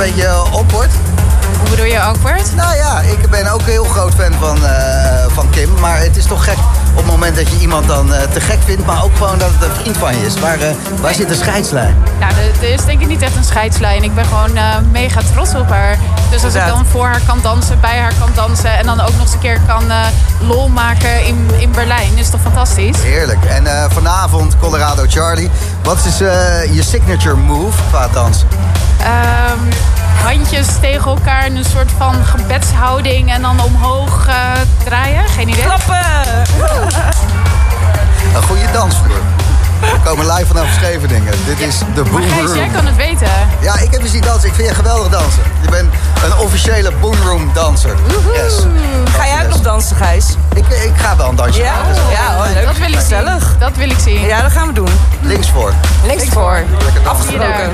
beetje eh, awkward? Hoe bedoel je awkward? Nou ja, ik ben ook een heel groot fan van, eh, van Kim. Maar het is toch gek op het moment dat je iemand dan eh, te gek vindt... maar ook gewoon dat het een vriend van je is. Waar, eh, waar zit de scheidslijn? Nou, er, is denk ik niet echt een scheidslijn. Ik ben gewoon eh, mega trots op haar. Dus als ik dan voor haar kan dansen, bij haar kan dansen... en dan ook nog eens een keer kan eh, lol maken in, in Berlijn, is toch fantastisch? Heerlijk. En eh, vanavond Colorado Charlie. Wat is eh, je signature move qua dans? Ehm, handjes tegen elkaar in een soort van gebedshouding... en dan omhoog eh, draaien? Geen idee. Klappen. Een goede dansvloer. We komen live vanaf Scheveningen. Dit is de Boom Maar Gijs, Room. jij kan het weten. Ja, ik heb je zien dansen. Ik vind je geweldig dansen. Je bent een officiële Boom Room danser. Yes. Ga jij ook nog dansen, Gijs? Ik, ik ga wel een dansje Ja? maken. Ja, hoor, leuk. Dat wil ik Gezellig. zien. Dat wil ik zien. Ja, dat gaan we doen. Links voor. Links voor. Afgesproken. Lekker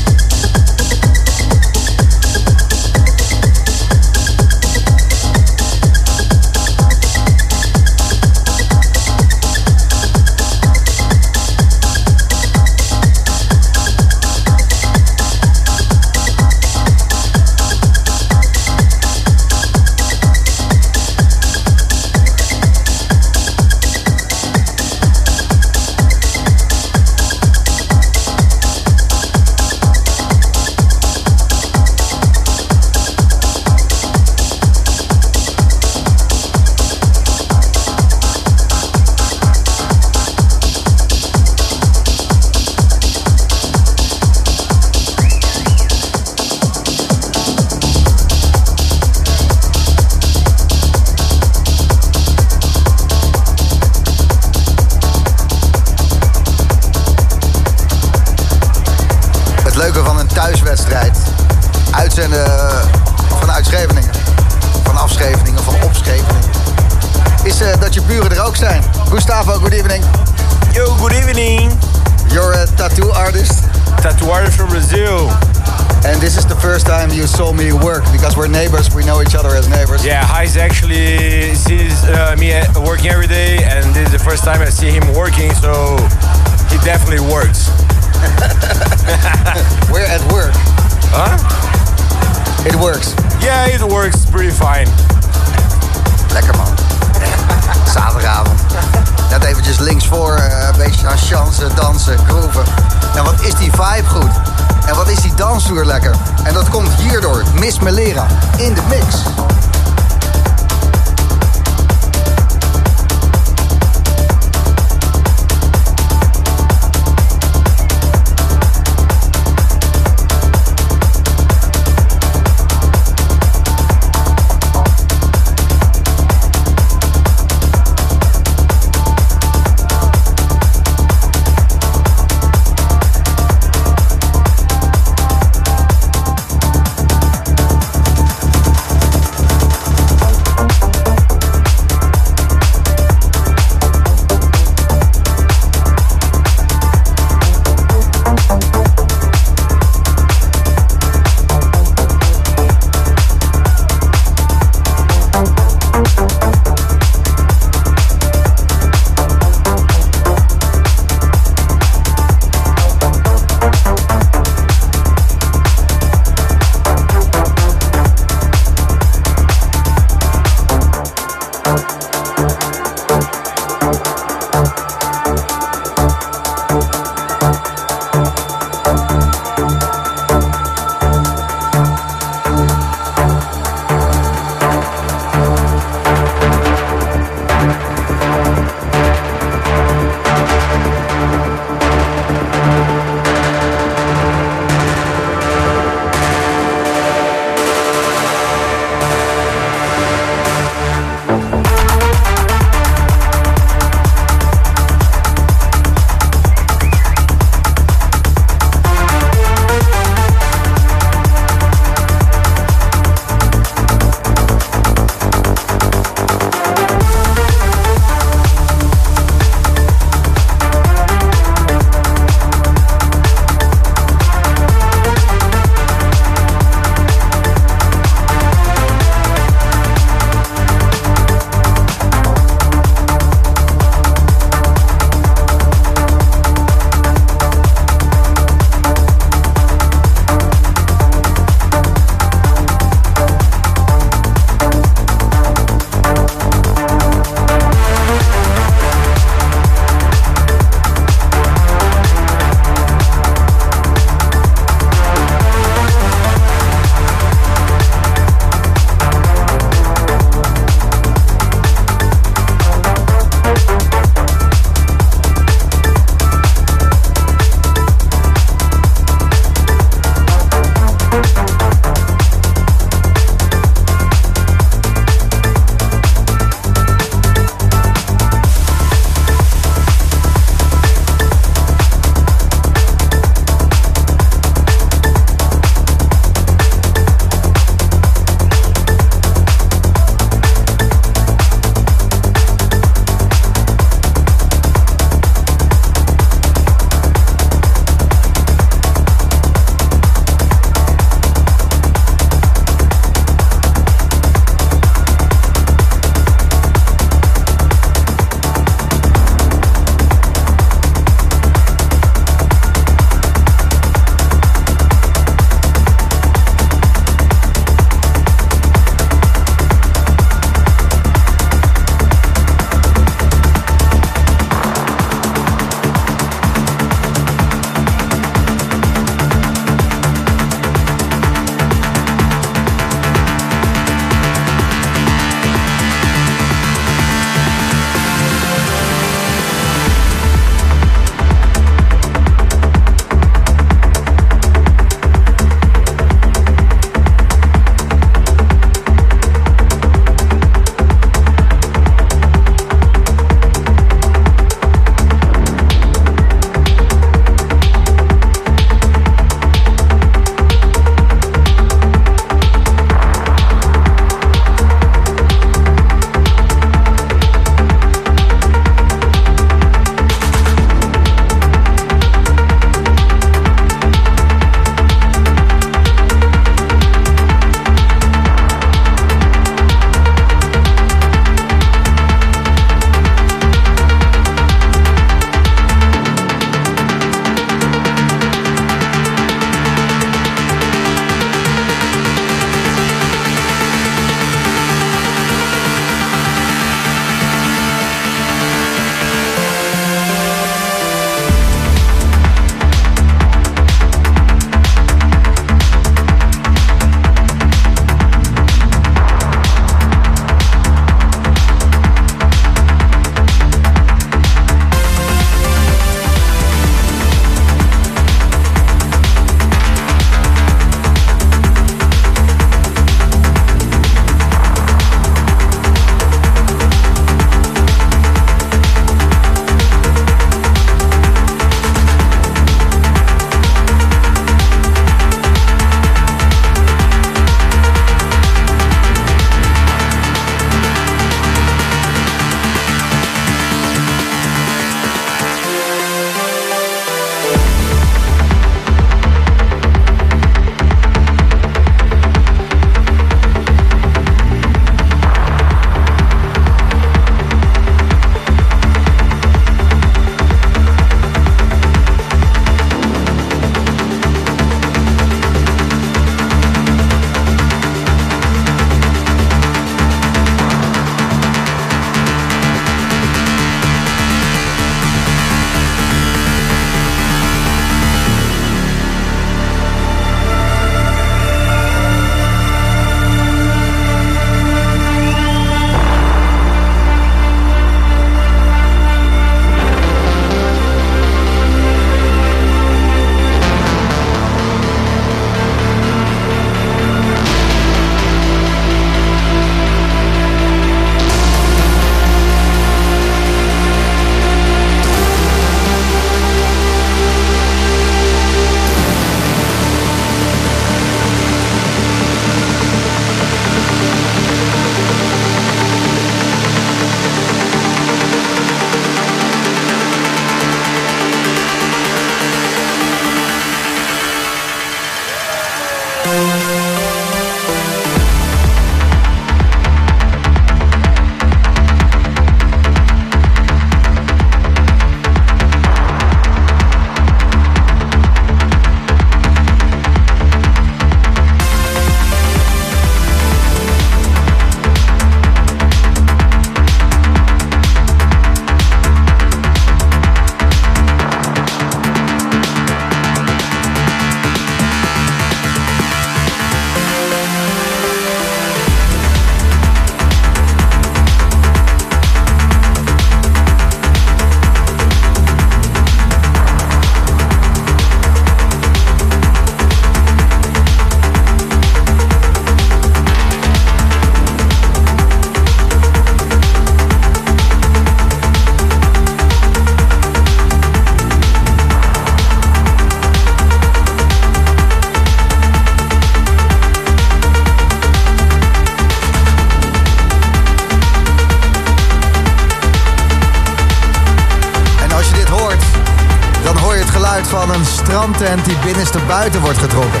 strandtent die binnenste buiten wordt getrokken.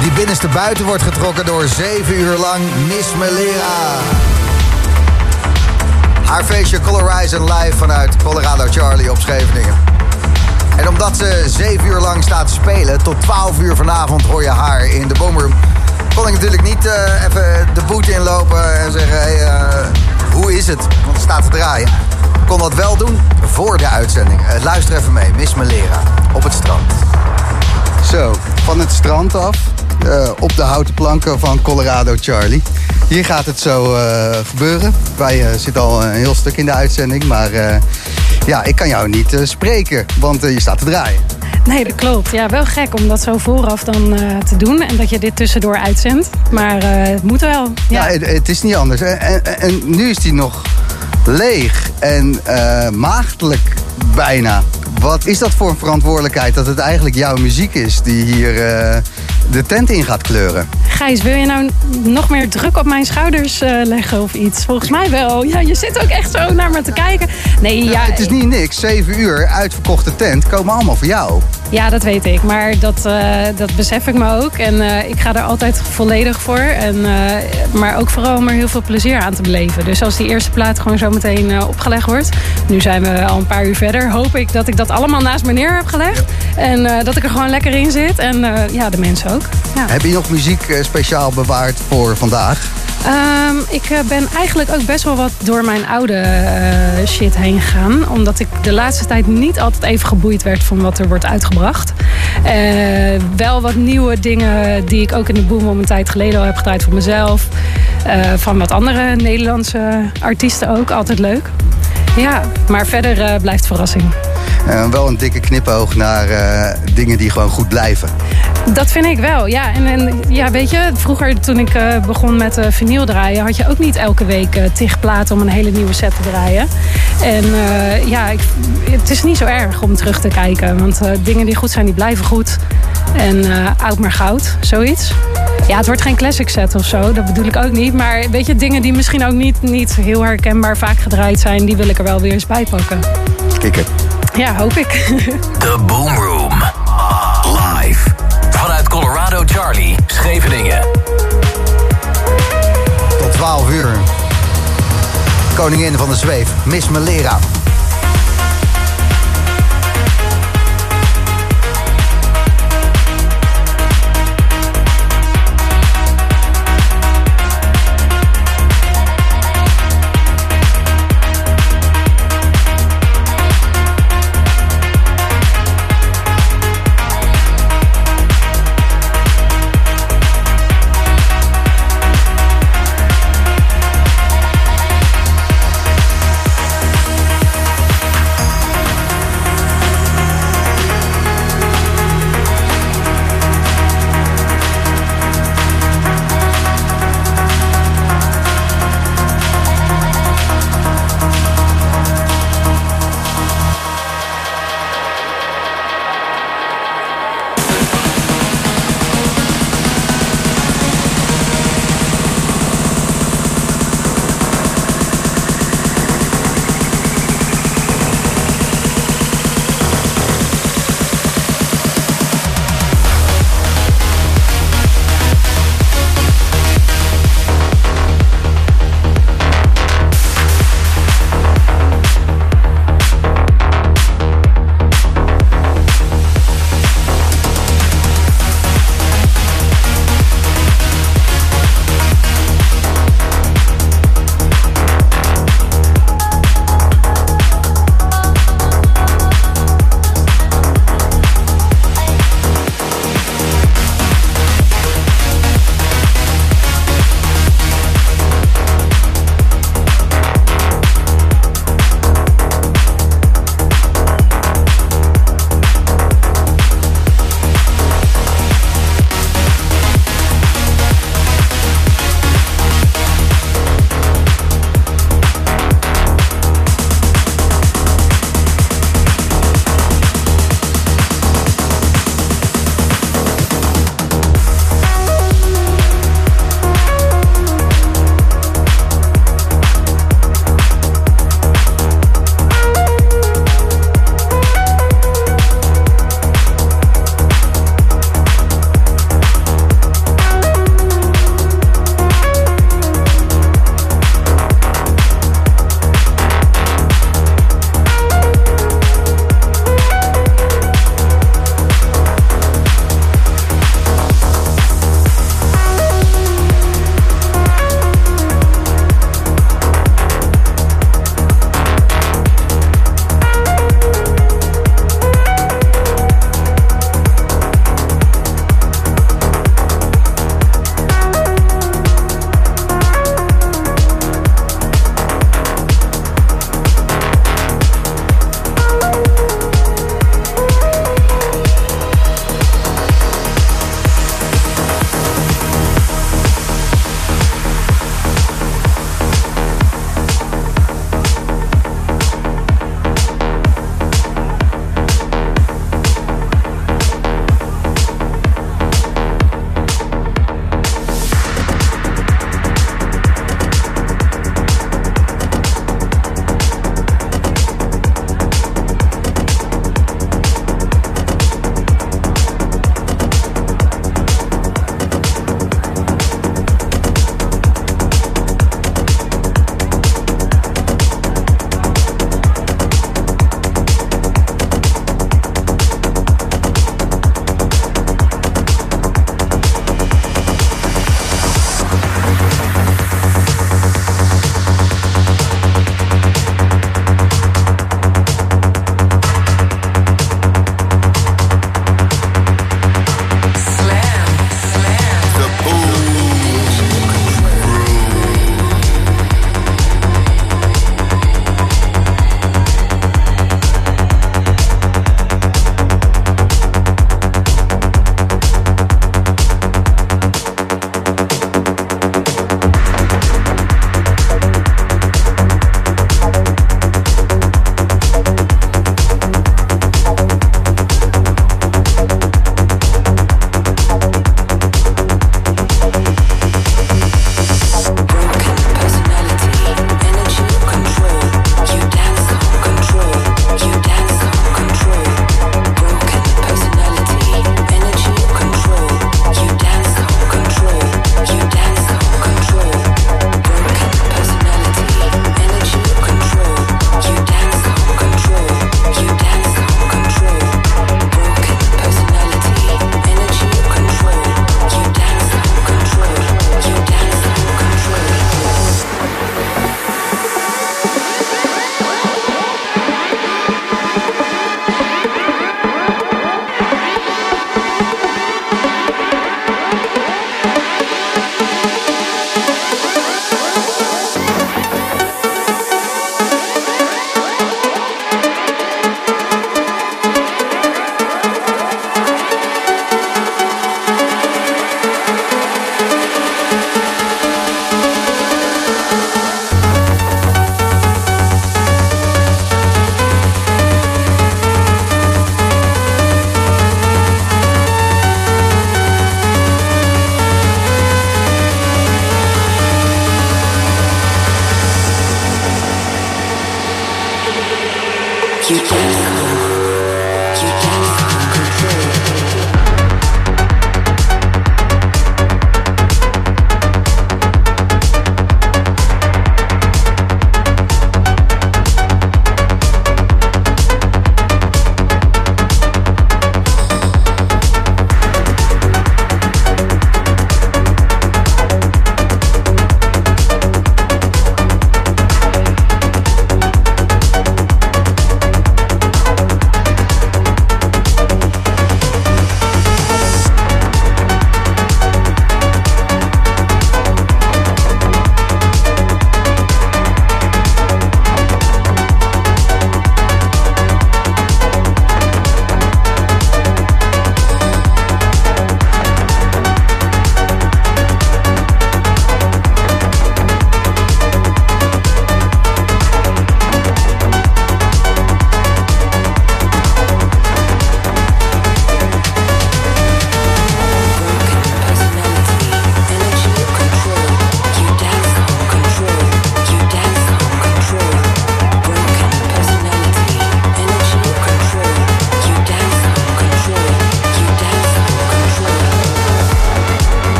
Die binnenste buiten wordt getrokken door zeven uur lang Miss Melera. Haar feestje Colorize Live vanuit Colorado Charlie op Scheveningen. En omdat ze zeven uur lang staat te spelen, tot 12 uur vanavond hoor je haar in de boomroom. Kon ik natuurlijk niet uh, even de boete inlopen en zeggen: hey, uh, hoe is het? Want staat te draaien. Kon dat wel doen voor de uitzending. Uh, luister even mee, Miss Melera op het strand. Zo, van het strand af, uh, op de houten planken van Colorado Charlie. Hier gaat het zo uh, gebeuren. Wij uh, zitten al een heel stuk in de uitzending, maar ja, ik kan jou niet spreken, want je staat te draaien. Nee, dat klopt. Ja, wel gek om dat zo vooraf dan te doen en dat je dit tussendoor uitzendt. Maar het moet wel. Ja, ja het, het, is niet anders. En, en, en nu is die nog leeg en maagdelijk bijna. Wat is dat voor een verantwoordelijkheid dat het eigenlijk jouw muziek is die hier uh, de tent in gaat kleuren? Gijs, wil je nou nog meer druk op mijn schouders uh, leggen of iets? Volgens mij wel. Ja, je zit ook echt zo naar me te kijken. Nee, ja, ja het is niet niks. Zeven uur, uitverkochte tent, komen allemaal voor jou. Ja, dat weet ik. Maar dat, uh, dat besef ik me ook. En uh, ik ga er altijd volledig voor. En, uh, maar ook vooral om er heel veel plezier aan te beleven. Dus als die eerste plaat gewoon zo meteen opgelegd wordt. Nu zijn we al een paar uur verder. Hoop ik dat ik dat allemaal naast me neer heb gelegd. En dat ik er gewoon lekker in zit. En ja, de mensen ook. Ja. Heb je nog muziek speciaal bewaard voor vandaag? Um, ik ben eigenlijk ook best wel wat door mijn oude uh, shit heen gegaan. Omdat ik de laatste tijd niet altijd even geboeid werd van wat er wordt uitgebracht. Uh, wel wat nieuwe dingen die ik ook in de boom om een tijd geleden al heb gedraaid voor mezelf. Van wat andere Nederlandse artiesten ook. Altijd leuk. Ja, maar verder blijft verrassing. Wel een dikke knipoog naar dingen die gewoon goed blijven. Dat vind ik wel, ja. En, en ja, weet je, vroeger toen ik uh, begon met vinyl draaien... had je ook niet elke week tig platen om een hele nieuwe set te draaien. En ja, ik, het is niet zo erg om terug te kijken. Want dingen die goed zijn, die blijven goed. En oud maar goud, zoiets. Ja, het wordt geen classic set of zo, dat bedoel ik ook niet. Maar weet je, dingen die misschien ook niet, niet heel herkenbaar vaak gedraaid zijn... die wil ik er wel weer eens bij pakken. Kikken. Ja, hoop ik. The Boom Room. Live. Vanuit Colorado Charlie, Scheveningen. Tot 12 uur. Koningin van de Zweef, Miss Melera.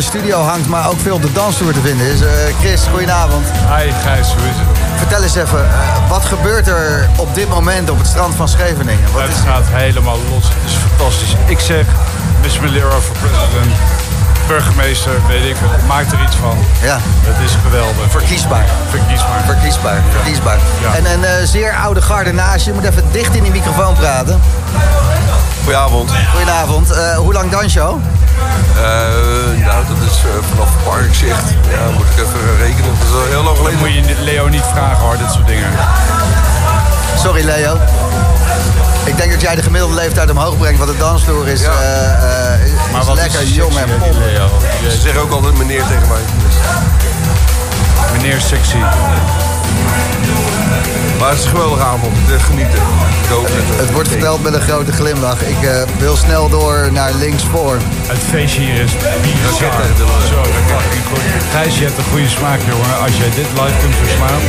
De studio hangt, maar ook veel op de dansvloer te vinden is. Uh, Chris, goedenavond. Hi Gijs, hoe is het? Vertel eens even, uh, wat gebeurt er op dit moment op het strand van Scheveningen? Wat het is... gaat helemaal los, het is fantastisch. Ik zeg, Miss Malera voor president burgemeester, weet ik wel, maakt er iets van. Ja. Het is geweldig. Verkiesbaar. Verkiesbaar. Verkiesbaar, verkiesbaar. Ja. En een uh, zeer oude garde naast je. Je moet even dicht in die microfoon praten. Goedenavond. Goedenavond. Uh, hoe lang dans je al? Uh, nou, dat is vanaf Parkzicht. Ja, moet ik even rekenen. Dat is al heel lang geleden. moet je Leo niet vragen hoor, dit soort dingen. Sorry Leo. Ik denk dat jij de gemiddelde leeftijd omhoog brengt wat de dansvloer is. Ja. Uh, is maar wat lekker is jong en pop. Ze zeggen ook altijd meneer tegen mij. Meneer sexy. Maar het is een geweldige avond. Het genieten. Ik hoop het, wordt verteld met een grote glimlach. Ik uh, wil snel door naar links voor. Het feestje hier is bizar. Gijs, je hebt een goede smaak, jongen. Als jij dit live kunt verslaan,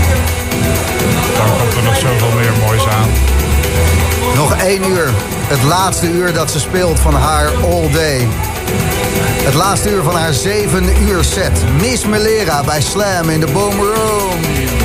dan komt er nog zoveel meer moois aan. Nog één uur. Het laatste uur dat ze speelt van haar All Day. Het laatste uur van haar zeven uur set. Miss Melera bij Slam in de Boom Room.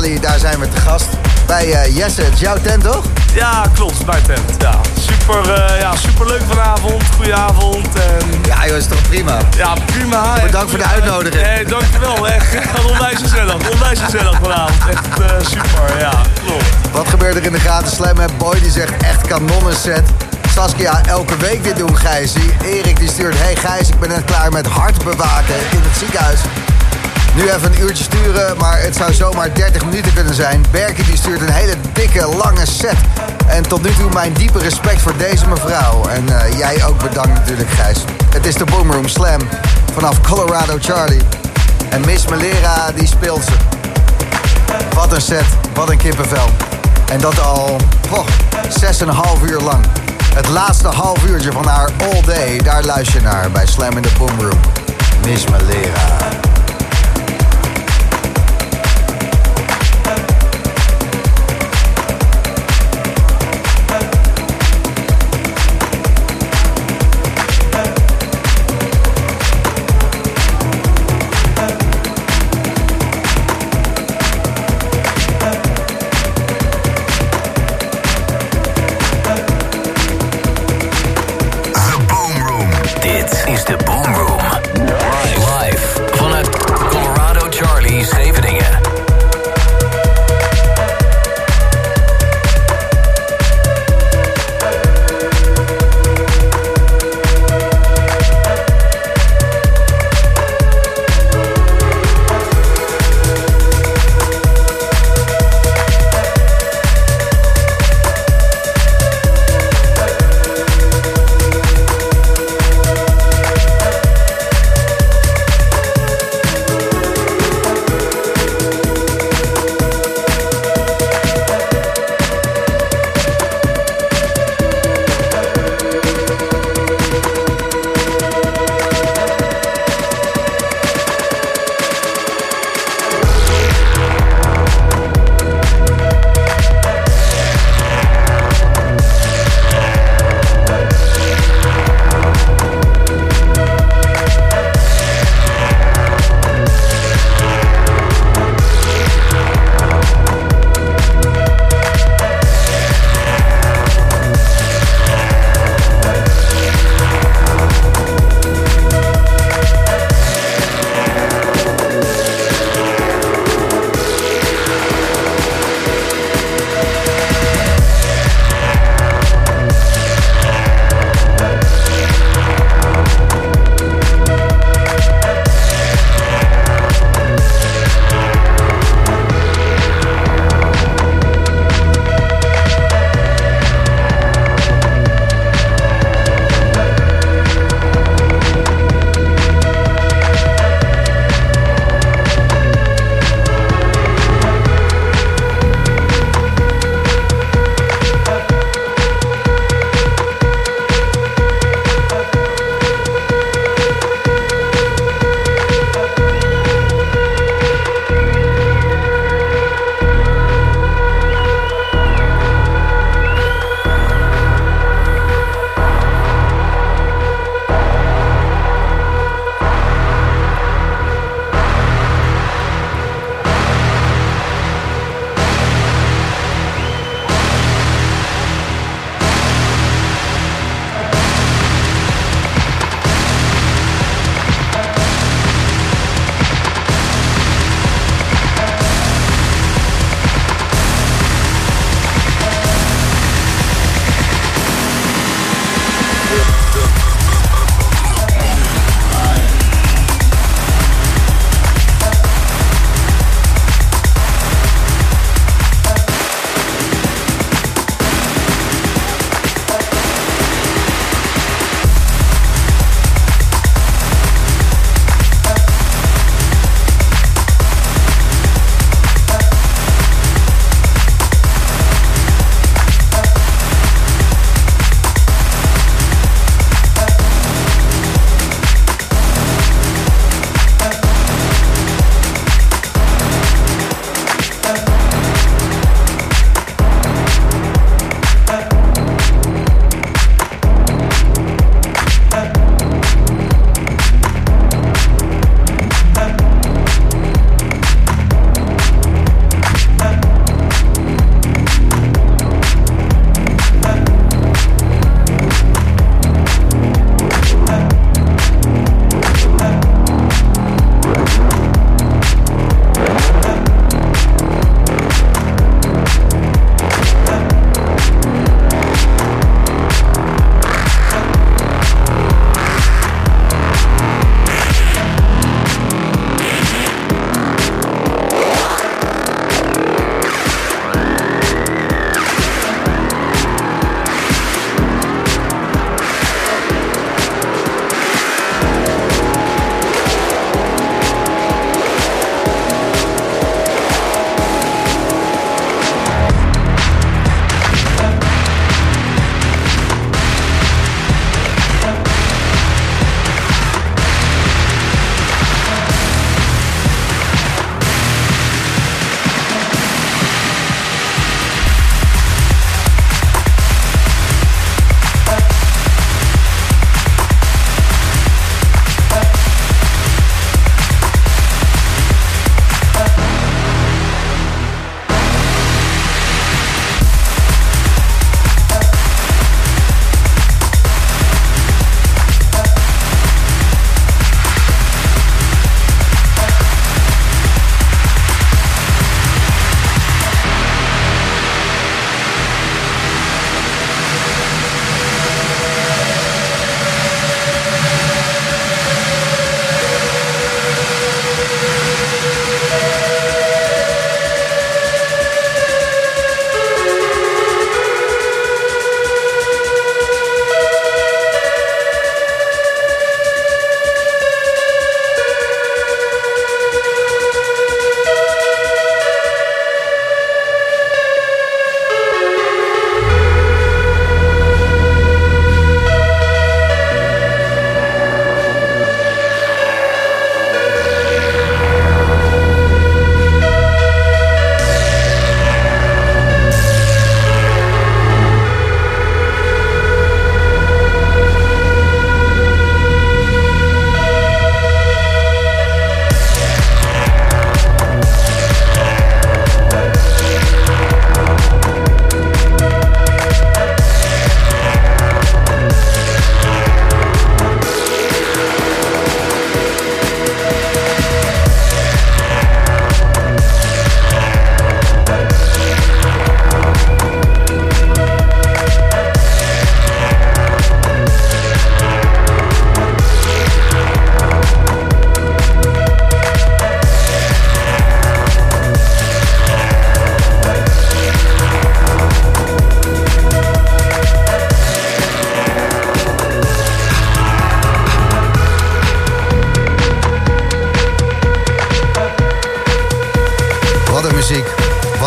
Daar zijn we te gast. Bij uh, Jesse, het is jouw tent toch? Ja, klopt, mijn tent. Ja, super, uh, ja, super leuk vanavond. Goedenavond. En... Ja, joh, is toch prima? Ja, prima. Bedankt voor de uitnodiging. Nee, dankjewel. Echt onwijs gezellig. Onwijs gezellig vanavond. Echt uh, super, ja, klopt. Wat gebeurt er in de gratis slam? Boy die zegt echt kanonnen set. Saskia, elke week dit doen, Gijsie. Erik die stuurt, hey Gijs, ik ben net klaar met hart bewaken in het ziekenhuis. Nu even een uurtje sturen, maar het zou zomaar 30 minuten kunnen zijn. Berkie die stuurt een hele dikke, lange set. En tot nu toe mijn diepe respect voor deze mevrouw. En uh, jij ook bedankt natuurlijk, Gijs. Het is de Boomroom Slam vanaf Colorado Charlie. En Miss Melera, die speelt ze. Wat een set, wat een kippenvel. En dat al, oh, 6,5 uur lang. Het laatste half uurtje van haar All Day, daar luister je naar bij Slam in the Boomroom. Miss Malera.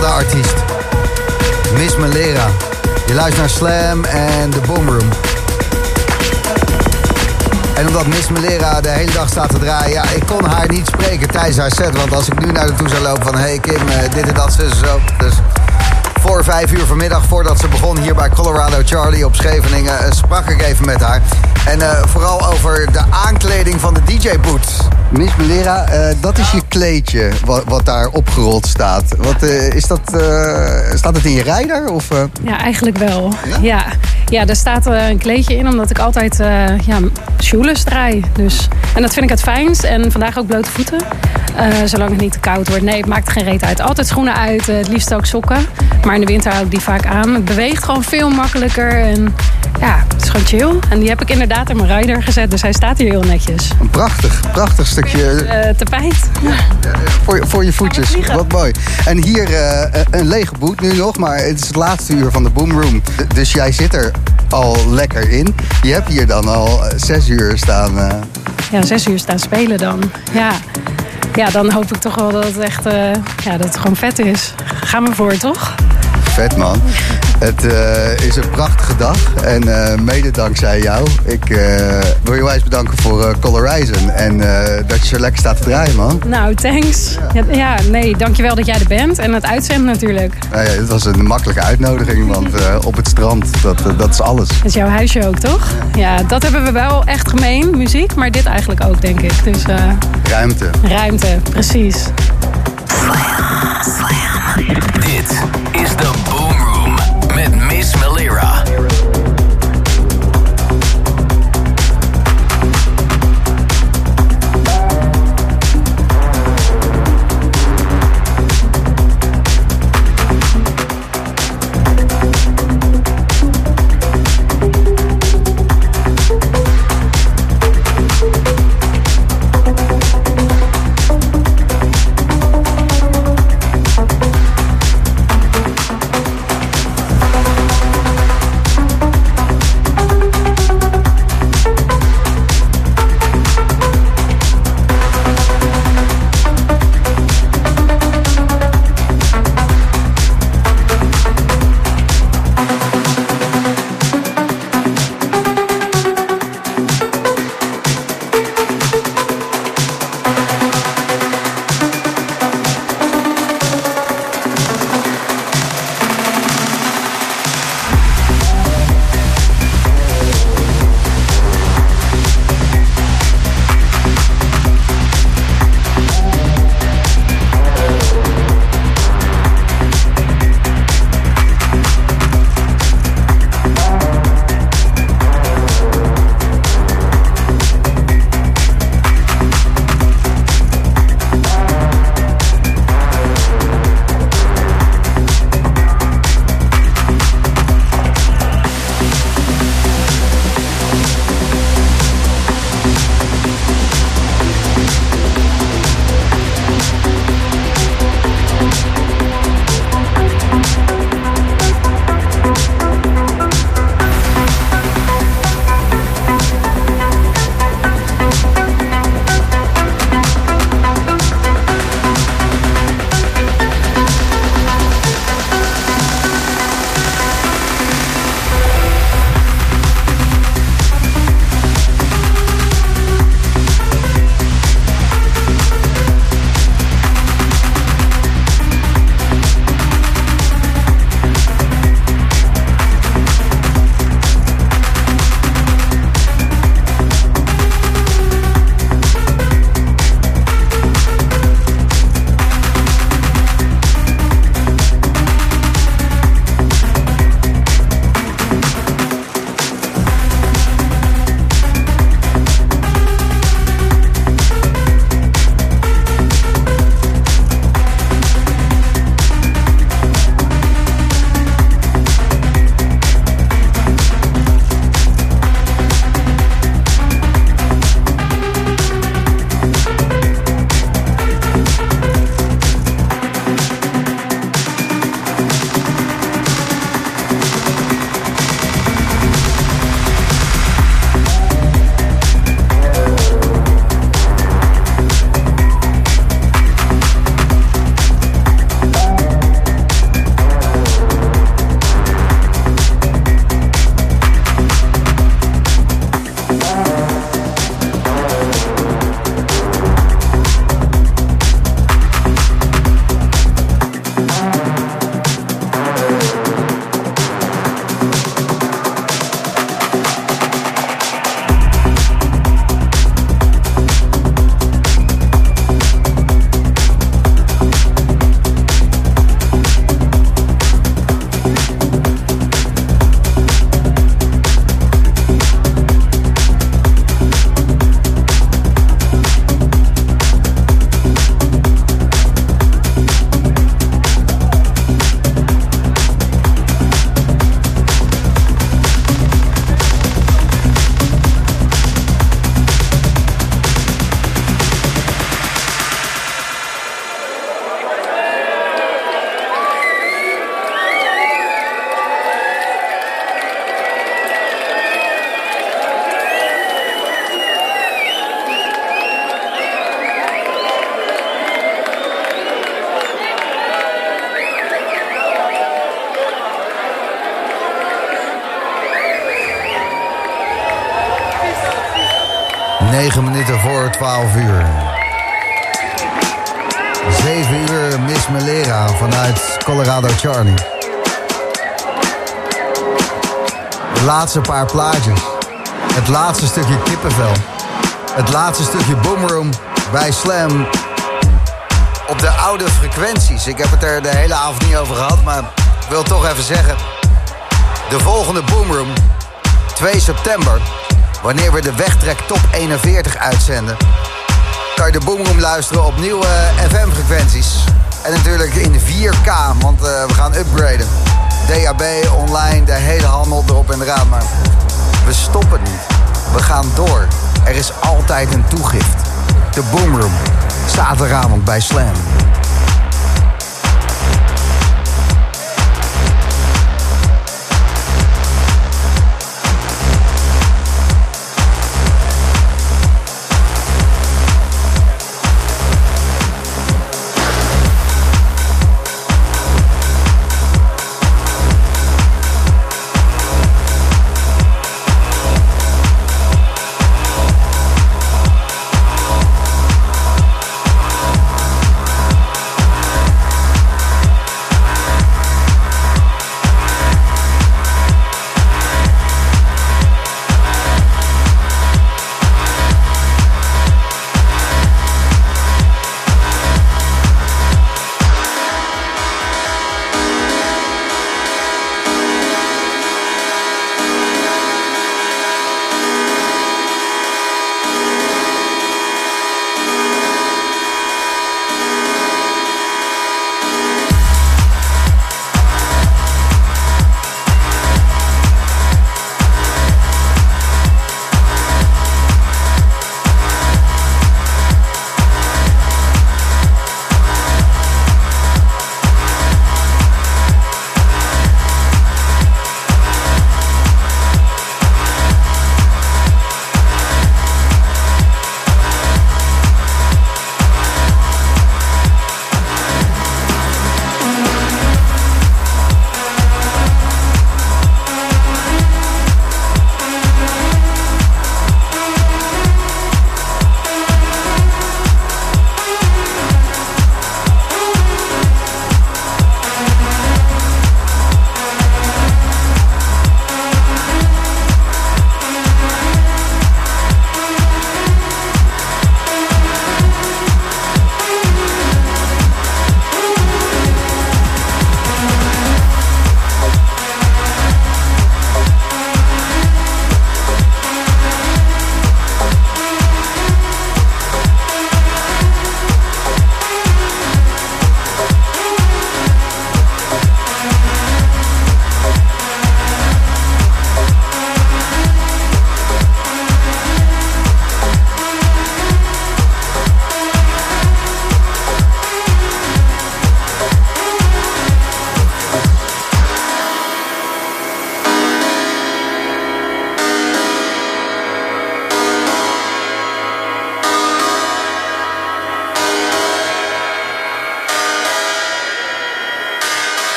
Een artiest. Miss Malera. Je luistert naar Slam en de Boomroom. En omdat Miss Malera de hele dag staat te draaien... ja, ik kon haar niet spreken tijdens haar set. Want als ik nu naar haar toe zou lopen van... hey Kim, eh, dit en dat, en zo. Dus voor vijf uur vanmiddag, voordat ze begon hier bij Colorado Charlie op Scheveningen... eh, sprak ik even met haar. En eh, vooral over de aankleding van de DJ-boot. Miss Malera, eh, dat is je kleedje wat, wat daar opgerold staat. Wat, eh, is dat, eh, staat het in je rijder? Of, eh? Ja, eigenlijk wel. Ja, ja. Er staat eh, een kleedje in omdat ik altijd eh ja, shoeless draai. Dus. En dat vind ik het fijnst. En vandaag ook blote voeten. Eh, zolang het niet te koud wordt. Nee, het maakt geen reet uit. Altijd schoenen uit, het liefst ook sokken. Maar in de winter hou ik die vaak aan. Het beweegt gewoon veel makkelijker. En ja, het is gewoon chill. En die heb ik inderdaad in mijn rider gezet. Dus hij staat hier heel netjes. Een prachtig, prachtig stukje Eh tapijt. voor, je- voor je voetjes. Wat mooi. En hier eh, een lege boot nu nog, maar het is het laatste uur van de Boomroom. D- Dus jij zit er al lekker in. Je hebt hier dan al eh, zes uur staan. eh, Ja, zes uur staan spelen dan. Ja. ja, dan hoop ik toch wel dat het echt eh, ja, dat het gewoon vet is. Ga maar voor, toch? Vet man. Het eh, is een prachtige dag en eh, mede dankzij jou. Ik eh, wil je wijs bedanken voor Horizon en dat je zo lekker staat te draaien man. Nou, thanks. Ja, ja, nee, dankjewel dat jij er bent. En het uitzendt natuurlijk. Nou ja, het was een makkelijke uitnodiging, want op het strand, dat, dat is alles. Dat is jouw huisje ook, toch? Ja, dat hebben we wel echt gemeen, muziek. Maar dit eigenlijk ook, denk ik. Dus Ruimte. ruimte, precies. Dit is de Boom Room met Miss Malera. Melera vanuit Colorado Charlie. De laatste paar plaatjes. Het laatste stukje kippenvel. Het laatste stukje boomroom bij Slam. Op de oude frequenties. Ik heb het er de hele avond niet over gehad, maar ik wil toch even zeggen. De volgende boomroom, 2 september, wanneer we de Wegtrek Top 41 uitzenden, kan je de boomroom luisteren op nieuwe FM-frequenties. En natuurlijk in 4K, want eh, we gaan upgraden. DAB, online, de hele handel erop en eraan. Maar we stoppen niet. We gaan door. Er is altijd een toegift. De Boomroom. Zaterdagavond bij Slam.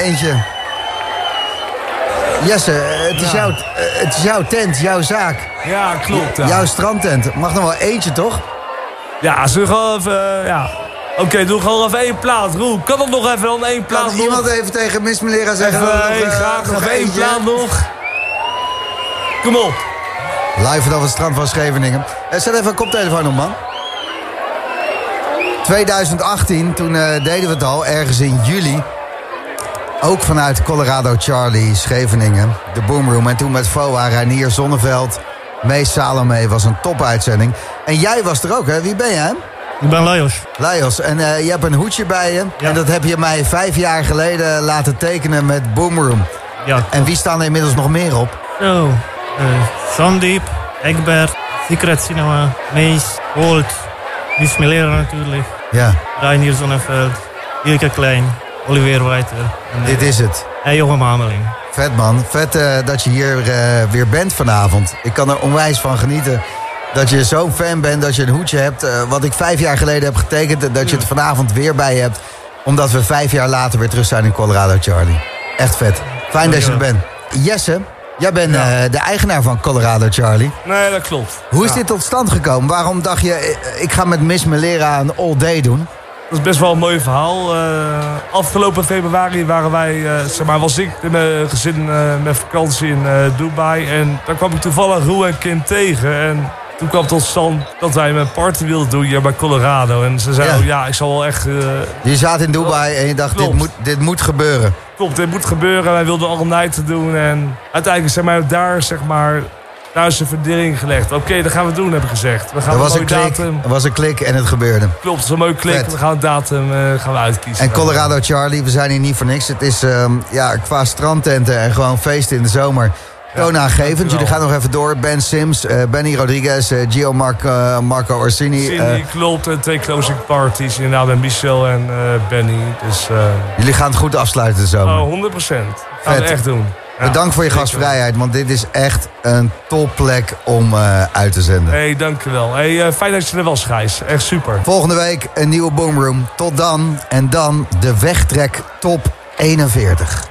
Eentje. Jesse, eh, het is, Ja. jouw, eh, het is jouw tent, jouw zaak. Ja, klopt. Ja, Jouw strandtent. Mag nog wel eentje, toch? ja ze gewoon even... eh, ja. Oké, doe gewoon even één plaat. Roel, kan het nog even dan één plaat nog? iemand even tegen Miss Melera zeggen... Even, dat we nog, graag nog één eentje? plaat nog. Kom op. Live vanaf het strand van Scheveningen. Zet even een koptelefoon op, man. 2018, toen deden we het al, ergens in juli. Ook vanuit Colorado Charlie, Scheveningen, de Boomroom. En toen met FOA, Reinier Zonneveld, Mees Salome, was een topuitzending. En jij was er ook, hè? Wie ben jij? Ik ben Lajos. Lajos, en eh, je hebt een hoedje bij je. En dat heb je mij vijf jaar geleden laten tekenen met Boomroom. Ja. En wie staan er inmiddels nog meer op? Zo. eh Sandiep, Egbert, Secret Cinema, Mees, Holt, Melera natuurlijk. Ja. Reinier Zonneveld, Ilke Klein, Olivier Wijter. En, Dit is het. En Jochem Hameling. Vet man, vet eh, dat je hier eh, weer bent vanavond. Ik kan er onwijs van genieten dat je zo'n fan bent, dat je een hoedje hebt. eh, wat ik vijf jaar geleden heb getekend, en dat je het vanavond weer bij hebt. Omdat we vijf jaar later weer terug zijn in Colorado, Charlie. Echt vet. Fijn dat je er bent. Jesse, jij bent eh, de eigenaar van Colorado, Charlie. Nee, dat klopt. Hoe is Ja. dit tot stand gekomen? Waarom dacht je, eh, ik ga met Miss Melera een all day doen? Dat is best wel een mooi verhaal. Eh, afgelopen februari waren wij, eh, zeg maar, was ik en mijn gezin eh, met vakantie in Dubai. En daar kwam ik toevallig Roel en Kim tegen. En toen kwam tot stand dat wij een party wilden doen hier bij Colorado. En ze zeiden, Ja. oh, ja, ik zal wel echt... Je zat in Dubai en je dacht, dit moet, dit moet gebeuren. Klopt, dit moet gebeuren. Wij wilden all night doen. En uiteindelijk zeg maar, daar, zeg maar, daar is de verdeling gelegd. Oké, dat gaan we doen, heb ik gezegd. We gaan Er was, een klik, datum. er was een klik en het gebeurde. Klopt, het is een mooie klik. Vet. We gaan een datum eh, gaan we uitkiezen. En Colorado Charlie, we zijn hier niet voor niks. Het is ehm, ja, qua strandtenten en gewoon feesten in de zomer. Toonaangevend. dankjewel. Jullie gaan nog even door. Ben Sims, eh, Benny Rodriguez, eh, Gio Marco, eh, Marco Orsini. Cindy, klopt. En twee closing parties. Inderdaad, met Michel en Benny. Dus, jullie gaan het goed afsluiten de zomer. oh, 100 procent. Gaan we echt doen. Bedankt voor je gastvrijheid, want dit is echt een topplek om eh, uit te zenden. hey, dankjewel. Hey, eh, fijn dat je er was, Gijs. Echt super. Volgende week een nieuwe Boomroom. Tot dan. En dan de wegtrek top 41.